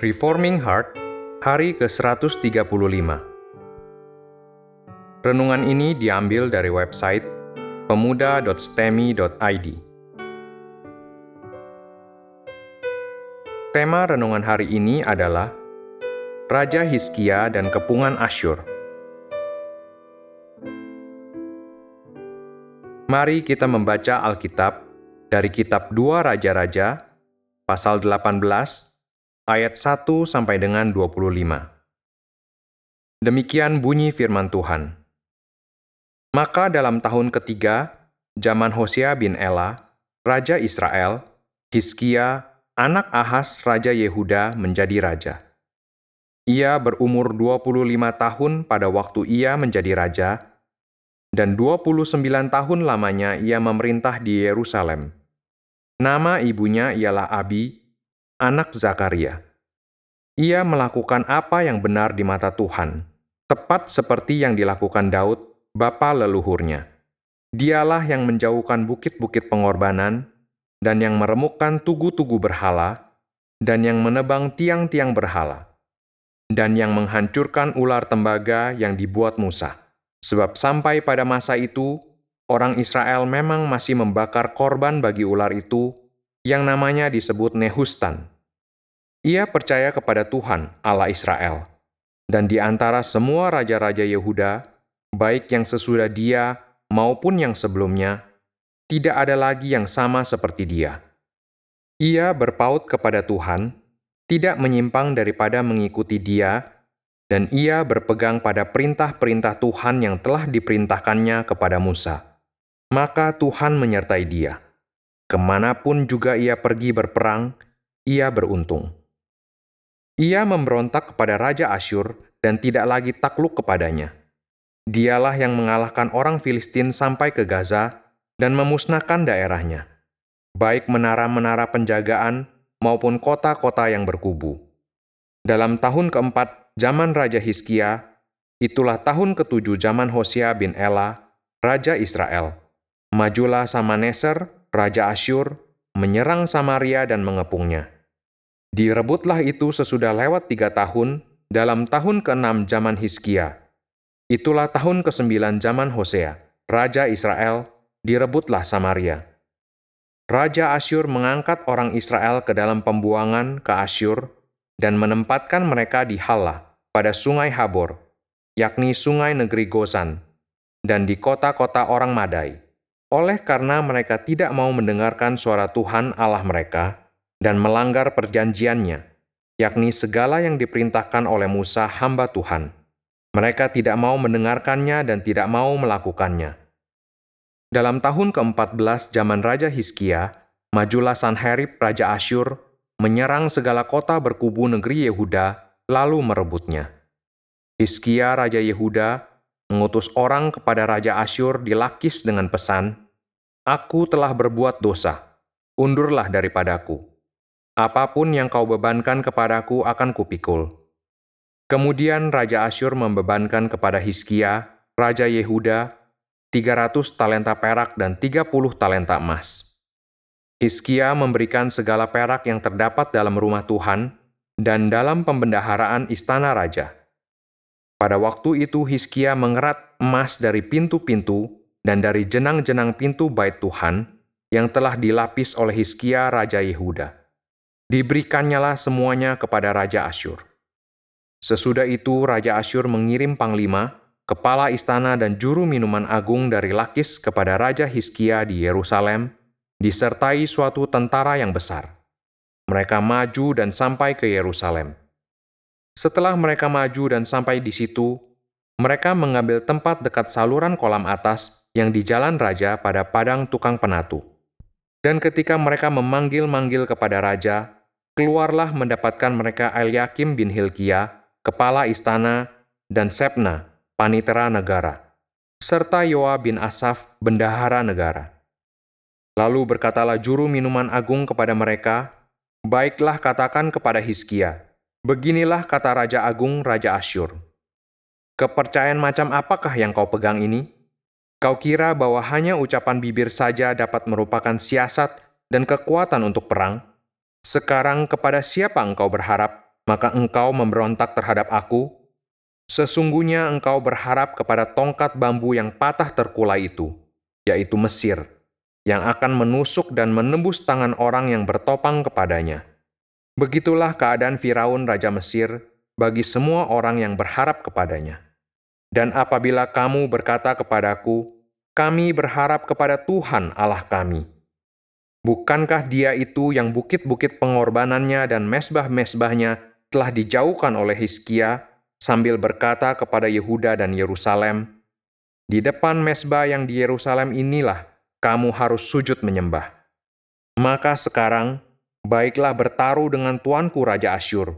Reforming Heart, hari ke-135. Renungan ini diambil dari website pemuda.stemi.id. Tema renungan hari ini adalah Raja Hizkia dan Kepungan Asyur. Mari kita membaca Alkitab dari kitab 2 Raja-Raja, pasal 18, ayat 1 sampai dengan 25. Demikian bunyi firman Tuhan. Maka dalam tahun ketiga, zaman Hosea bin Ela, Raja Israel, Hizkia, anak Ahas Raja Yehuda menjadi raja. Ia berumur 25 tahun pada waktu ia menjadi raja, dan 29 tahun lamanya ia memerintah di Yerusalem. Nama ibunya ialah Abi, anak Zakaria. Ia melakukan apa yang benar di mata Tuhan, tepat seperti yang dilakukan Daud, bapa leluhurnya. Dialah yang menjauhkan bukit-bukit pengorbanan, dan yang meremukkan tugu-tugu berhala, dan yang menebang tiang-tiang berhala, dan yang menghancurkan ular tembaga yang dibuat Musa. Sebab sampai pada masa itu, orang Israel memang masih membakar korban bagi ular itu yang namanya disebut Nehustan. Ia percaya kepada Tuhan, Allah Israel, dan di antara semua raja-raja Yehuda, baik yang sesudah dia maupun yang sebelumnya, tidak ada lagi yang sama seperti dia. Ia berpaut kepada Tuhan, tidak menyimpang daripada mengikuti dia, dan ia berpegang pada perintah-perintah Tuhan yang telah diperintahkannya kepada Musa. Maka Tuhan menyertai dia Ke mana pun juga ia pergi berperang, ia beruntung. Ia memberontak kepada Raja Asyur dan tidak lagi takluk kepadanya. Dialah yang mengalahkan orang Filistin sampai ke Gaza dan memusnahkan daerahnya, baik menara-menara penjagaan maupun kota-kota yang berkubu. Dalam tahun keempat zaman Raja Hizkia, itulah tahun ketujuh zaman Hosea bin Ela, Raja Israel. Majulah Samaneser, Raja Asyur menyerang Samaria dan mengepungnya. Direbutlah itu sesudah lewat tiga tahun, dalam tahun ke-6 zaman Hizkia. Itulah tahun ke-9 zaman Hosea, Raja Israel, direbutlah Samaria. Raja Asyur mengangkat orang Israel ke dalam pembuangan ke Asyur dan menempatkan mereka di Halah pada sungai Habor, yakni sungai negeri Gozan, dan di kota-kota orang Madai oleh karena mereka tidak mau mendengarkan suara Tuhan Allah mereka dan melanggar perjanjiannya, yakni segala yang diperintahkan oleh Musa hamba Tuhan. Mereka tidak mau mendengarkannya dan tidak mau melakukannya. Dalam tahun ke-14 zaman Raja Hizkia, majulah Sanherib Raja Asyur menyerang segala kota berkubu negeri Yehuda, lalu merebutnya. Hizkia Raja Yehuda mengutus orang kepada Raja Asyur di Lakis dengan pesan, Aku telah berbuat dosa, undurlah daripadaku. Apa pun yang kau bebankan kepadaku akan kupikul. Kemudian Raja Asyur membebankan kepada Hizkia, Raja Yehuda, 300 talenta perak dan 30 talenta emas. Hizkia memberikan segala perak yang terdapat dalam rumah Tuhan dan dalam pembendaharaan istana raja. Pada waktu itu Hizkia mengerat emas dari pintu-pintu dan dari jenang-jenang pintu bait Tuhan yang telah dilapis oleh Hizkia Raja Yehuda. Diberikannya semuanya kepada Raja Asyur. Sesudah itu Raja Asyur mengirim panglima, kepala istana dan juru minuman agung dari Lakis kepada Raja Hizkia di Yerusalem, disertai suatu tentara yang besar. Mereka maju dan sampai ke Yerusalem. Setelah mereka maju dan sampai di situ, mereka mengambil tempat dekat saluran kolam atas yang di jalan raja pada padang tukang penatu. Dan ketika mereka memanggil-manggil kepada raja, keluarlah mendapatkan mereka Eliakim bin Hilkia, kepala istana, dan Sepna, panitera negara, serta Yoa bin Asaf, bendahara negara. Lalu berkatalah juru minuman agung kepada mereka, Baiklah katakan kepada Hizkia, beginilah kata Raja Agung Raja Asyur. Kepercayaan macam apakah yang kau pegang ini? Kau kira bahwa hanya ucapan bibir saja dapat merupakan siasat dan kekuatan untuk perang? Sekarang kepada siapa engkau berharap, maka engkau memberontak terhadap aku? Sesungguhnya engkau berharap kepada tongkat bambu yang patah terkulai itu, yaitu Mesir yang akan menusuk dan menembus tangan orang yang bertopang kepadanya. Begitulah keadaan Firaun Raja Mesir bagi semua orang yang berharap kepadanya. Dan apabila kamu berkata kepadaku, kami berharap kepada Tuhan Allah kami. Bukankah dia itu yang bukit-bukit pengorbanannya dan mesbah-mesbahnya telah dijauhkan oleh Hizkia sambil berkata kepada Yehuda dan Yerusalem, Di depan mesbah yang di Yerusalem inilah kamu harus sujud menyembah. Maka sekarang, baiklah bertaruh dengan tuanku Raja Asyur.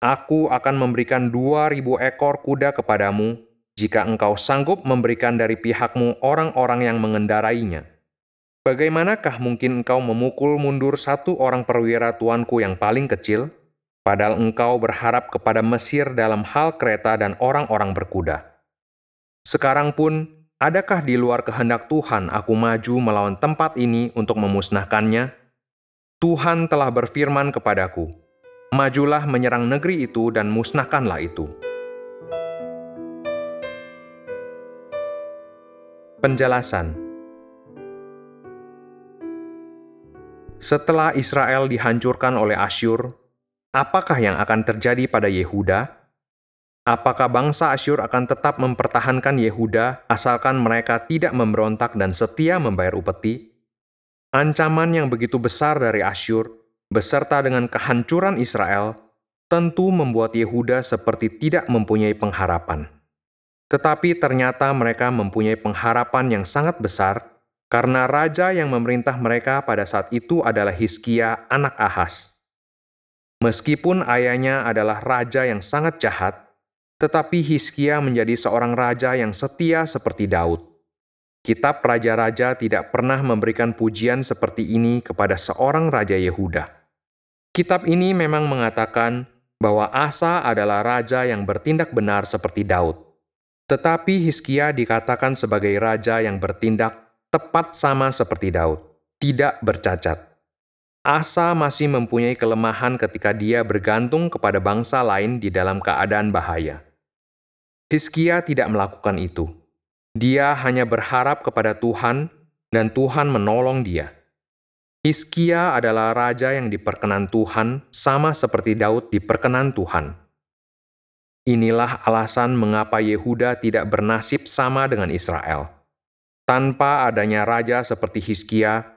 Aku akan memberikan dua ribu ekor kuda kepadamu jika engkau sanggup memberikan dari pihakmu orang-orang yang mengendarainya. Bagaimanakah mungkin engkau memukul mundur satu orang perwira tuanku yang paling kecil, padahal engkau berharap kepada Mesir dalam hal kereta dan orang-orang berkuda? Sekarang pun, Adakah di luar kehendak Tuhan aku maju melawan tempat ini untuk memusnahkannya? Tuhan telah berfirman kepadaku, Majulah menyerang negeri itu dan musnahkanlah itu. Penjelasan Setelah Israel dihancurkan oleh Asyur, apakah yang akan terjadi pada Yehuda? Apakah bangsa Asyur akan tetap mempertahankan Yehuda asalkan mereka tidak memberontak dan setia membayar upeti? Ancaman yang begitu besar dari Asyur, beserta dengan kehancuran Israel, tentu membuat Yehuda seperti tidak mempunyai pengharapan. Tetapi ternyata mereka mempunyai pengharapan yang sangat besar karena raja yang memerintah mereka pada saat itu adalah Hizkia, anak Ahas. Meskipun ayahnya adalah raja yang sangat jahat, tetapi Hizkia menjadi seorang raja yang setia seperti Daud. Kitab Raja-Raja tidak pernah memberikan pujian seperti ini kepada seorang raja Yehuda. Kitab ini memang mengatakan bahwa Asa adalah raja yang bertindak benar seperti Daud. Tetapi Hizkia dikatakan sebagai raja yang bertindak tepat sama seperti Daud, tidak bercacat. Asa masih mempunyai kelemahan ketika dia bergantung kepada bangsa lain di dalam keadaan bahaya. Hizkia tidak melakukan itu. Dia hanya berharap kepada Tuhan, dan Tuhan menolong dia. Hizkia adalah raja yang diperkenan Tuhan, sama seperti Daud diperkenan Tuhan. Inilah alasan mengapa Yehuda tidak bernasib sama dengan Israel. Tanpa adanya raja seperti Hizkia,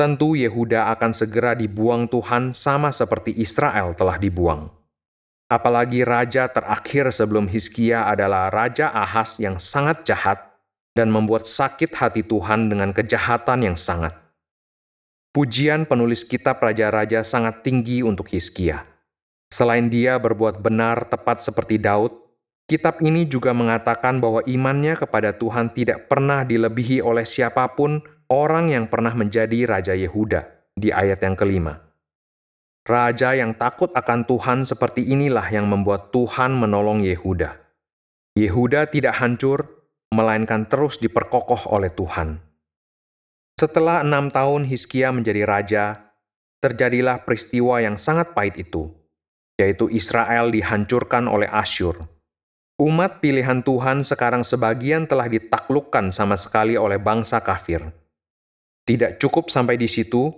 tentu Yehuda akan segera dibuang Tuhan sama seperti Israel telah dibuang. Apalagi raja terakhir sebelum Hizkia adalah Raja Ahas yang sangat jahat dan membuat sakit hati Tuhan dengan kejahatan yang sangat. Pujian penulis kitab Raja-Raja sangat tinggi untuk Hizkia. Selain dia berbuat benar tepat seperti Daud, kitab ini juga mengatakan bahwa imannya kepada Tuhan tidak pernah dilebihi oleh siapa pun orang yang pernah menjadi Raja Yehuda di ayat yang kelima. Raja yang takut akan Tuhan seperti inilah yang membuat Tuhan menolong Yehuda. Yehuda tidak hancur, melainkan terus diperkokoh oleh Tuhan. Setelah enam tahun Hizkia menjadi raja, terjadilah peristiwa yang sangat pahit itu, yaitu Israel dihancurkan oleh Asyur. Umat pilihan Tuhan sekarang sebagian telah ditaklukkan sama sekali oleh bangsa kafir. Tidak cukup sampai di situ,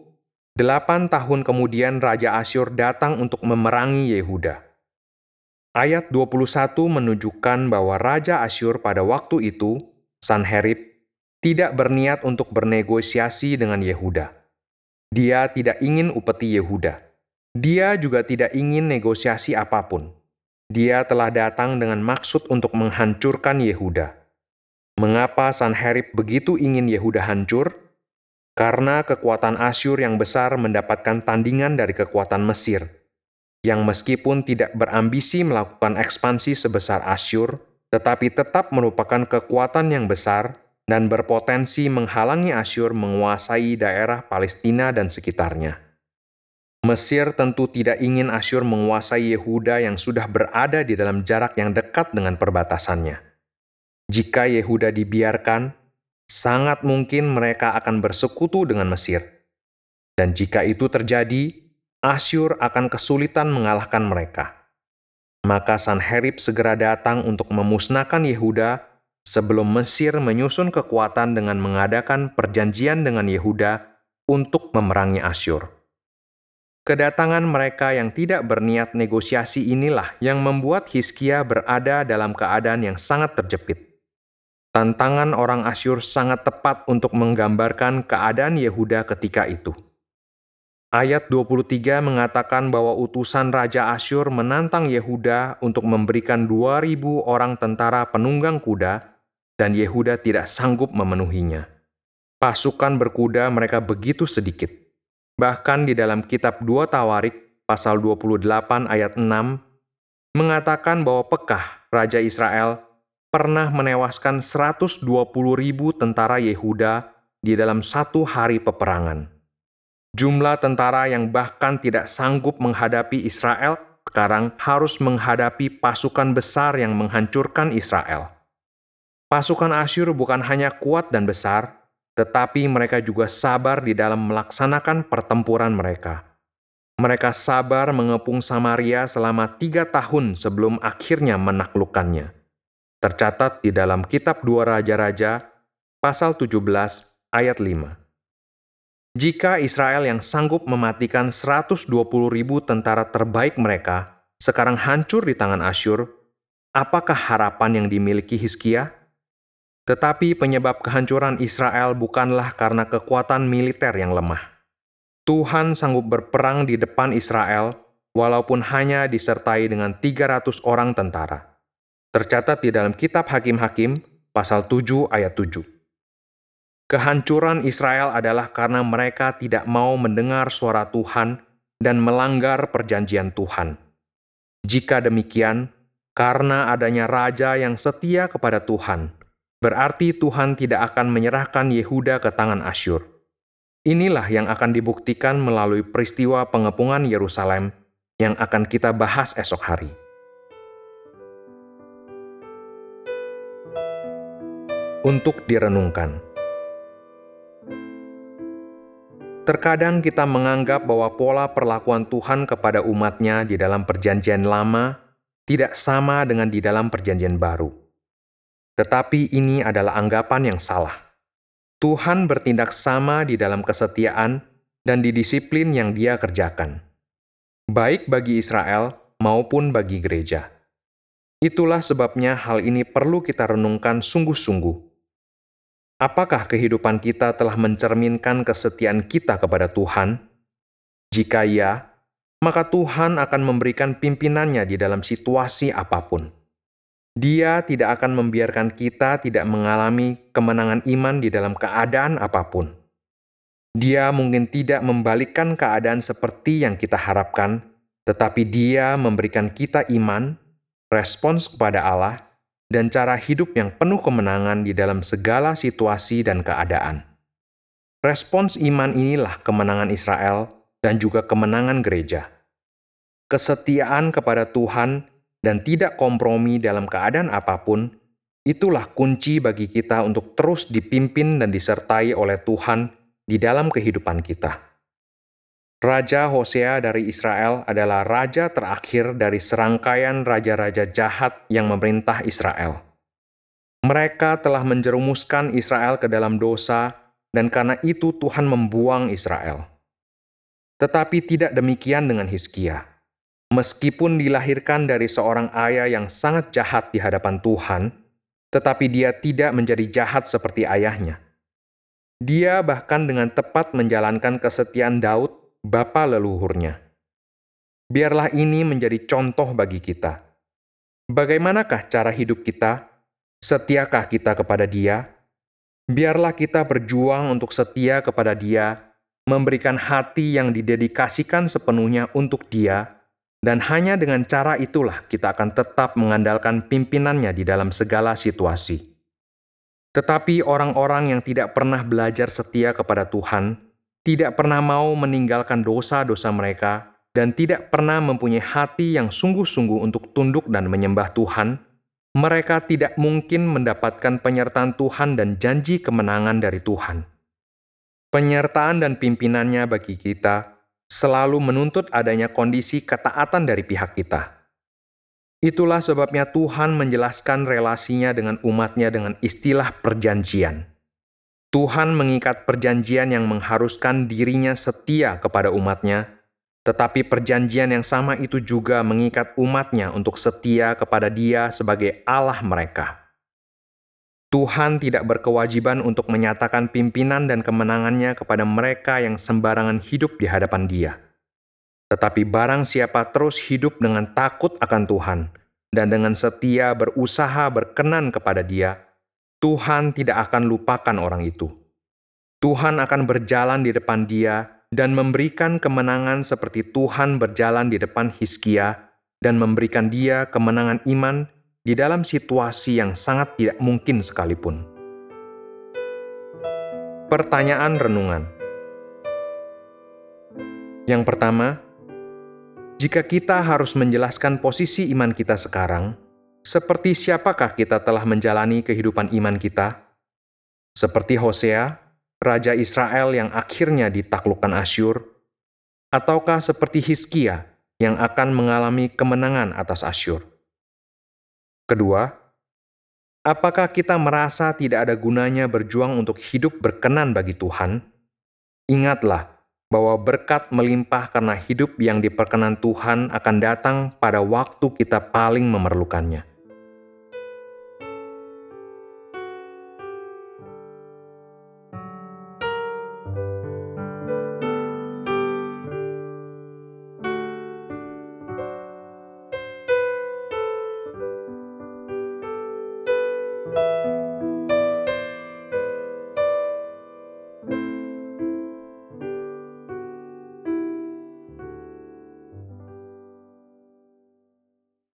Delapan tahun kemudian Raja Asyur datang untuk memerangi Yehuda. Ayat 21 menunjukkan bahwa Raja Asyur pada waktu itu, Sanherib, tidak berniat untuk bernegosiasi dengan Yehuda. Dia tidak ingin upeti Yehuda. Dia juga tidak ingin negosiasi apa pun. Dia telah datang dengan maksud untuk menghancurkan Yehuda. Mengapa Sanherib begitu ingin Yehuda hancur? Karena kekuatan Asyur yang besar mendapatkan tandingan dari kekuatan Mesir, yang meskipun tidak berambisi melakukan ekspansi sebesar Asyur, tetapi tetap merupakan kekuatan yang besar dan berpotensi menghalangi Asyur menguasai daerah Palestina dan sekitarnya. Mesir tentu tidak ingin Asyur menguasai Yehuda yang sudah berada di dalam jarak yang dekat dengan perbatasannya. Jika Yehuda dibiarkan, sangat mungkin mereka akan bersekutu dengan Mesir. Dan jika itu terjadi, Asyur akan kesulitan mengalahkan mereka. Maka Sanherib segera datang untuk memusnahkan Yehuda sebelum Mesir menyusun kekuatan dengan mengadakan perjanjian dengan Yehuda untuk memerangi Asyur. Kedatangan mereka yang tidak berniat negosiasi inilah yang membuat Hiskia berada dalam keadaan yang sangat terjepit. Tantangan orang Asyur sangat tepat untuk menggambarkan keadaan Yehuda ketika itu. Ayat 23 mengatakan bahwa utusan Raja Asyur menantang Yehuda untuk memberikan 2000 orang tentara penunggang kuda dan Yehuda tidak sanggup memenuhinya. Pasukan berkuda mereka begitu sedikit Bahkan di dalam kitab 2 Tawarik pasal 28 ayat 6 mengatakan bahwa Pekah, Raja Israel, pernah menewaskan 120 ribu tentara Yehuda di dalam satu hari peperangan. Jumlah tentara yang bahkan tidak sanggup menghadapi Israel sekarang harus menghadapi pasukan besar yang menghancurkan Israel. Pasukan Asyur bukan hanya kuat dan besar, tetapi mereka juga sabar di dalam melaksanakan pertempuran mereka. Mereka sabar mengepung Samaria selama tiga tahun sebelum akhirnya menaklukkannya. Tercatat di dalam kitab Dua Raja-Raja, pasal 17, ayat 5. Jika Israel yang sanggup mematikan 120 ribu tentara terbaik mereka sekarang hancur di tangan Asyur, apakah harapan yang dimiliki Hizkia? Tetapi penyebab kehancuran Israel bukanlah karena kekuatan militer yang lemah. Tuhan sanggup berperang di depan Israel walaupun hanya disertai dengan 300 orang tentara. Tercatat di dalam kitab Hakim-Hakim pasal 7 ayat 7. Kehancuran Israel adalah karena mereka tidak mau mendengar suara Tuhan dan melanggar perjanjian Tuhan. Jika demikian, karena adanya raja yang setia kepada Tuhan, berarti Tuhan tidak akan menyerahkan Yehuda ke tangan Asyur. Inilah yang akan dibuktikan melalui peristiwa pengepungan Yerusalem yang akan kita bahas esok hari. Untuk direnungkan. Terkadang kita menganggap bahwa pola perlakuan Tuhan kepada umatnya di dalam perjanjian lama tidak sama dengan di dalam perjanjian baru. Tetapi ini adalah anggapan yang salah. Tuhan bertindak sama di dalam kesetiaan dan di disiplin yang Dia kerjakan, baik bagi Israel maupun bagi gereja. Itulah sebabnya hal ini perlu kita renungkan sungguh-sungguh. Apakah kehidupan kita telah mencerminkan kesetiaan kita kepada Tuhan? Jika ya, maka Tuhan akan memberikan pimpinannya di dalam situasi apa pun. Dia tidak akan membiarkan kita tidak mengalami kemenangan iman di dalam keadaan apa pun. Dia mungkin tidak membalikkan keadaan seperti yang kita harapkan, tetapi Dia memberikan kita iman, respons kepada Allah, dan cara hidup yang penuh kemenangan di dalam segala situasi dan keadaan. Respons iman inilah kemenangan Israel dan juga kemenangan gereja. Kesetiaan kepada Tuhan dan tidak kompromi dalam keadaan apa pun, itulah kunci bagi kita untuk terus dipimpin dan disertai oleh Tuhan di dalam kehidupan kita. Raja Hosea dari Israel adalah raja terakhir dari serangkaian raja-raja jahat yang memerintah Israel. Mereka telah menjerumuskan Israel ke dalam dosa, dan karena itu Tuhan membuang Israel. Tetapi tidak demikian dengan Hizkia. Meskipun dilahirkan dari seorang ayah yang sangat jahat di hadapan Tuhan, tetapi dia tidak menjadi jahat seperti ayahnya. Dia bahkan dengan tepat menjalankan kesetiaan Daud, bapa leluhurnya. Biarlah ini menjadi contoh bagi kita. Bagaimanakah cara hidup kita? Setiakah kita kepada Dia? Biarlah kita berjuang untuk setia kepada Dia, memberikan hati yang didedikasikan sepenuhnya untuk Dia dan hanya dengan cara itulah kita akan tetap mengandalkan pimpinannya di dalam segala situasi. Tetapi orang-orang yang tidak pernah belajar setia kepada Tuhan tidak pernah mau meninggalkan dosa-dosa mereka, dan tidak pernah mempunyai hati yang sungguh-sungguh untuk tunduk dan menyembah Tuhan, mereka tidak mungkin mendapatkan penyertaan Tuhan dan janji kemenangan dari Tuhan. Penyertaan dan pimpinannya bagi kita selalu menuntut adanya kondisi ketaatan dari pihak kita. Itulah sebabnya Tuhan menjelaskan relasinya dengan umatnya dengan istilah perjanjian. Tuhan mengikat perjanjian yang mengharuskan dirinya setia kepada umatnya, tetapi perjanjian yang sama itu juga mengikat umatnya untuk setia kepada dia sebagai Allah mereka. Tuhan tidak berkewajiban untuk menyatakan pimpinan dan kemenangannya kepada mereka yang sembarangan hidup di hadapan dia. Tetapi barang siapa terus hidup dengan takut akan Tuhan dan dengan setia berusaha berkenan kepada dia, Tuhan tidak akan lupakan orang itu. Tuhan akan berjalan di depan dia dan memberikan kemenangan seperti Tuhan berjalan di depan Hiskia dan memberikan dia kemenangan iman di dalam situasi yang sangat tidak mungkin sekalipun. Pertanyaan renungan Yang pertama, jika kita harus menjelaskan posisi iman kita sekarang, seperti siapakah kita telah menjalani kehidupan iman kita? Seperti Hosea, raja Israel yang akhirnya ditaklukkan Asyur, ataukah seperti Hizkia yang akan mengalami kemenangan atas Asyur? Kedua, apakah kita merasa tidak ada gunanya berjuang untuk hidup berkenan bagi Tuhan? Ingatlah bahwa berkat melimpah karena hidup yang diperkenan Tuhan akan datang pada waktu kita paling memerlukannya.